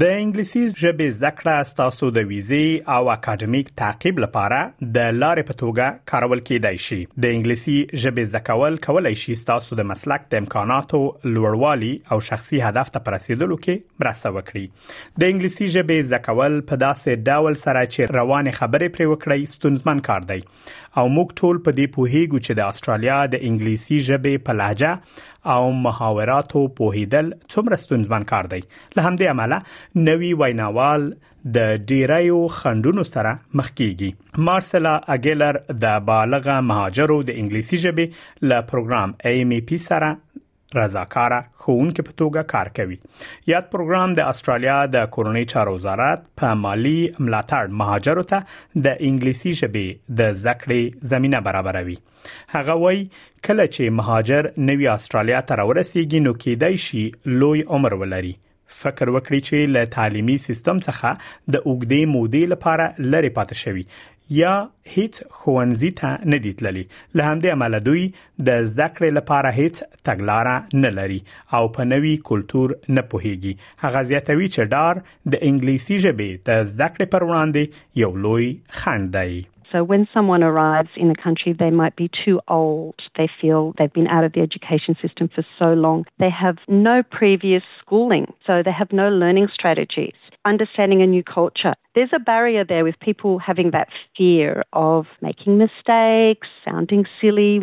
د انګلیسي ژبې زده کړه ستاسو د ویزې او اکاډمیک تعقیب لپاره د لارې په توګه کارول کیدای شي د انګلیسي ژبې زده کول کولای شي ستاسو د مسلک د امکاناتو لوړوالي او شخصي هدف ته پرسیدلو کې مرسته وکړي د انګلیسي ژبې زده کول په داسې ډول سره چې روانې خبرې پرې وکړئ ستونزمن کار دی او موږ ټول په دې پوهیږو چې د استرالیا د انګلیسي ژبې په لهجه او محاوراتو پوهیدل څومره ستونزمن کار دی له همدې امله نوی ویناوال د ډیریو خندونو سره مخ کیږي مارسلا اګیلر د بالغه مهاجرو د انګلیسي ژبې له پروګرام ایم ای پی سره رضاکاره ښوونکي په توګه کار کوي یاد پروګرام د استرالیا د کورنۍ چارو وزارت په مالی ملاتړ مهاجرو ته د انګلیسي ژبې د زده کړې زمينه برابروي هغه وایي کله چې مهاجر نوی استرالیا ته راورسیږي نو کېدای شي لوی عمر ولري فکر وکړي چې له تعلیمي سیستم څخه د اوګدې مودې لپاره لری پاتې شوی یا هیڅ خوانزی ته نه دی تللی له همدې عمل دوی د زده کړې لپاره هیڅ تګلارې نه لري او په نوي کلچر نه پوهیږي هغه زیاتوي چې ډار د انګلیسي ژبې د زده کړې پر وړاندې یو لوی خنډ دی So when someone arrives in a country, they might be too old. They feel they've been out of the education system for so long. They have no previous schooling, so they have no learning strategy. understanding a new culture. There's a barrier there with people having that fear of making mistakes, sounding silly.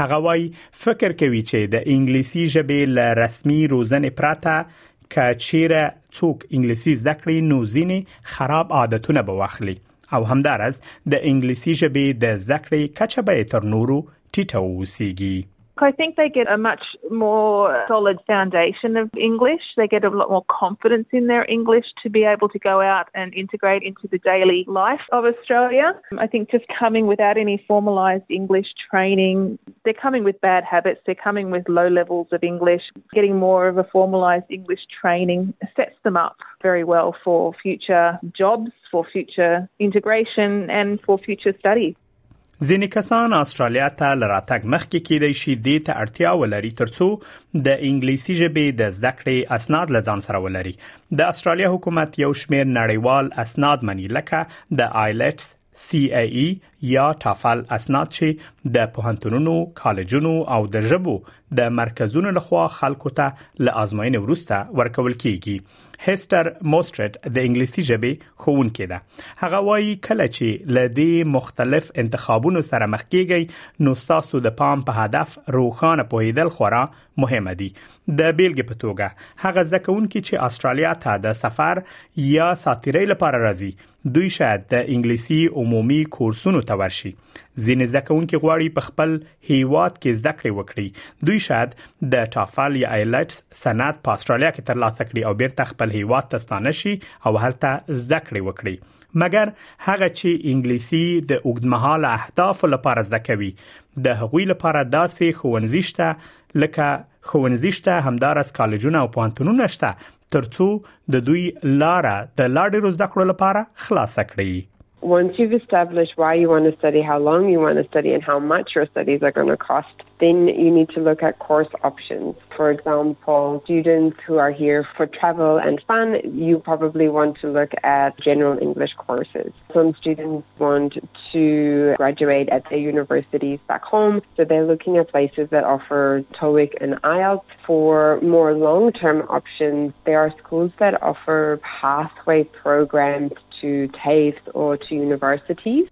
هغه وای فکر کوي چې د انګلیسي ژبې ل رسمي روزنې پرته کچیره څوک انګلیسي زده کړي نو ځینې خراب عادتونه به واخلي او همدارس د انګلیسي ژبې د زده کړې کچه به تر نورو ټیټه ووسیږي I think they get a much more solid foundation of English. They get a lot more confidence in their English. to be able to go out and integrate into the daily life of Australia. I think just coming without any formalised English training, they're coming with bad habits, they're coming with low levels of English. Getting more of a formalised English training sets them up very well for future jobs, for future integration, and for future study. ځینې کسان استرالیا ته لراتګ مخکې کېدای شي دې ته اړتیا ولري ترڅو د انګلیسي ژبې د زده کړې اسناد لزان سره ولري د استرالیا حکومت یو شمیر نړیوال اسناد مني لکه د آیلټس سی ای ای یا ټافل اسناد چې د پوهنتونونو، کالجونو او د ژبو د مرکزونو لخوا خلکو ته له آزموینې وروسته ورکول کیږي. هستر موسترټ د انګلیسي ژبې ښوونکې ده هغه وایي کله چې لدی مختلف انتخابونو سره مخ کیږي نو تاسو د پام په هدف روخانه پوهیدل خورا مهمه دي د بیلګې په توګه هغه ځکهونکي چې استرالیا ته د سفر یا ساتیرۍ لپاره راځي دوی شاید د انګلیسي عمومي کورسونو ته ورشي ځینې زده کوونکي غواړي په خپل هیواد کې زده کړې وکړي دوی شاید د ټافل یا ایلټس سند په استرالیا کې ترلاسه کړي او بیرته خپل هیواد ته ستانه شي او هلته زده کړې وکړي مګر هغه چې انګلیسي د اوږدمهاله اهدافو لپاره زده کوي د هغوی لپاره داسې ښوونځي شته لکه ښوونځي شته همدارس کالجونه او پوهنتونونه شته ترڅو د دوی لارې د لاړې روزده کړو لپاره خلاصه کړي once you've established why you want to study, how long you want to study, and how much your studies are going to cost, then you need to look at course options. For example, students who are here for travel and fun, you probably want to look at general English courses. Some students want to graduate at their universities back home, so they're looking at places that offer TOEIC and IELTS. For more long-term options, there are schools that offer pathway programs to TAFEs or to universities.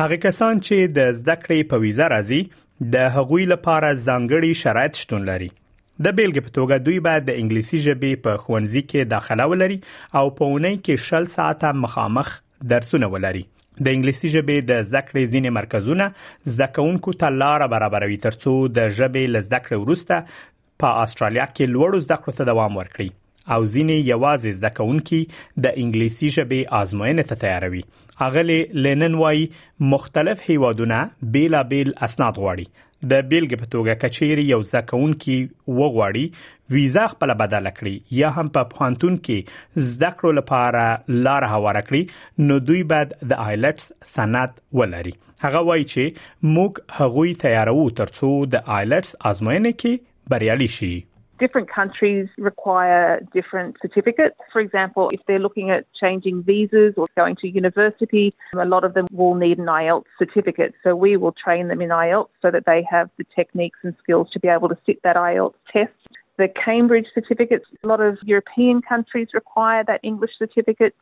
هغه کسان چې د زده کړې په ویزه راځي د هغوی لپاره ځانګړي شرایط شتون لري د بیلګې په توګه دوی باید د انګلیسي ژبې په ښوونځي کې داخله ولري او په اونۍ کې شل ساعته مخامخ درسونه ولري د انګلیسي ژبې د زده کړې ځینې مرکزونه زده کوونکو ته لار برابروي ترڅو د ژبې لزده کړې وروسته په استرالیا کې لوړو زده کړو ته دوام ورکړي او ځینې یوازې زده کوونکي د انګلیسي ژبې آزموینې ته تیاروي اغلی لینن وای مختلف هیوادونه بیلابیل اسناد غواړي د بیلګې په توګه کچېری یو ځکونکي وغواړي ویزا خپل بدل کړي یا هم په پوهنتون کې زده کړو لپاره لار هوار کړي نو دوی باید د آیلټس سند ولري هغه وایي چې موږ هغوی تیارو ترڅو د آیلټس آزموینه کې بریالي شي different countries require different certificates. For example, if they're looking at changing visas or going to university, a lot of them will need an IELTS certificate. So we will train them in IELTS so that they have the techniques and skills to be able to sit that IELTS test the Cambridge certificates. A lot of European countries require that English certificate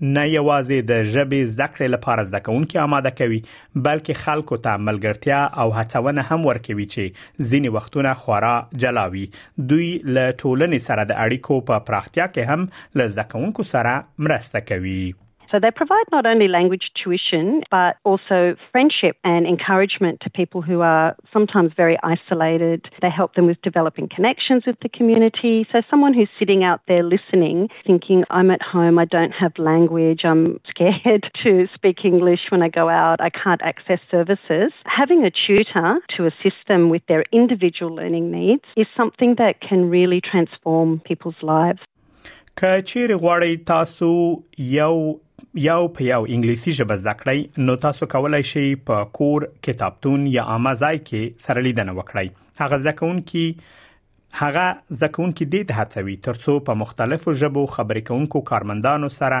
نه یوازې د ژبې زده کړې لپاره زده کوونکي آماده کوي بلکې خلکو ته ملګرتیا او هڅونه هم ورکوي چې ځینې وختونه خورا جلاوي دوی له ټولنې سره د اړیکو په پراختیا کې هم له زده کوونکو سره مرسته کوي So they provide not only language tuition, but also friendship and encouragement to people who are sometimes very isolated. They help them with developing connections with the community. So someone who's sitting out there listening, thinking, I'm at home, I don't have language, I'm scared to speak English when I go out, I can't access services. Having a tutor to assist them with their individual learning needs is something that can really transform people's lives. که چیرې غواړئ تاسو یو یو په یو انګلیسي ژبه زده کړئ نو تاسو کولای شئ په کور کتابتون یا عامه ځای کې سره لیدنه وکړئ هغه زده کوونکي هغه زده کوونکي دې ته هڅوي ترڅو په مختلفو ژبو خبرې کوونکو کارمندانو سره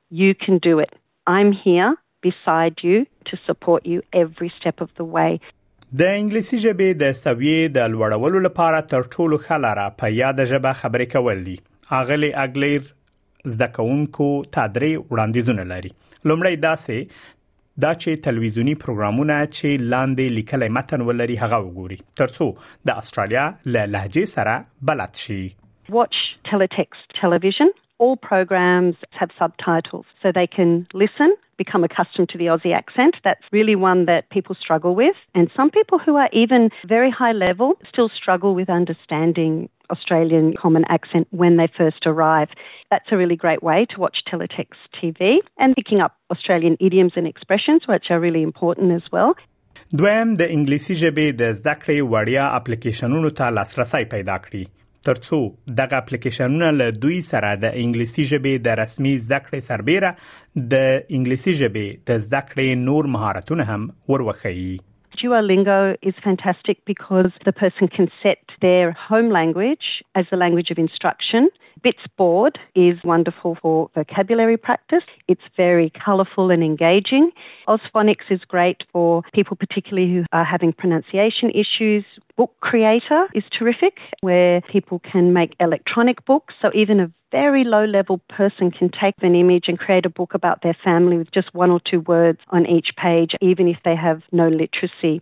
You can do it. I'm here beside you to support you every step of the way. د انګلیسي ژبې د سویې د لوړولو لپاره تر ټولو ښه لاره په یاد ژبه خبرې کول دي اغلی اګلیر زده کوونکو ته درې وړاندیزونه لري لومړی داسې دا چې تلویزیونی پروګرامونه چې لاندې لیکلې متن ولري هغه وګوري ترڅو د استرالیا له لهجې سره بلد شي Watch teletext television All programs have subtitles so they can listen, become accustomed to the Aussie accent. That's really one that people struggle with. And some people who are even very high level still struggle with understanding Australian common accent when they first arrive. That's a really great way to watch teletext TV and picking up Australian idioms and expressions, which are really important as well. دویم د انګلیسي ژبې د زده کړې وړیا اپلیکیشنونو ته لاسرسي پیدا کړي ترڅو دغه اپلیکیشنونه له دوی سره د انګلیسي ژبې د رسمي زده کړې سربېره د انګلیسي ژبې د زده کړې نور مهارتونه هم وروخیي Duolingo is fantastic because the person can set their home language as the language of instruction Bitsboard is wonderful for vocabulary practice. It's very colourful and engaging. Osphonics is great for people particularly who are having pronunciation issues book creator is terrific, where people can make electronic books. So even a very low level person can take an image and create a book about their family with just one or two words on each page, even if they have no literacy.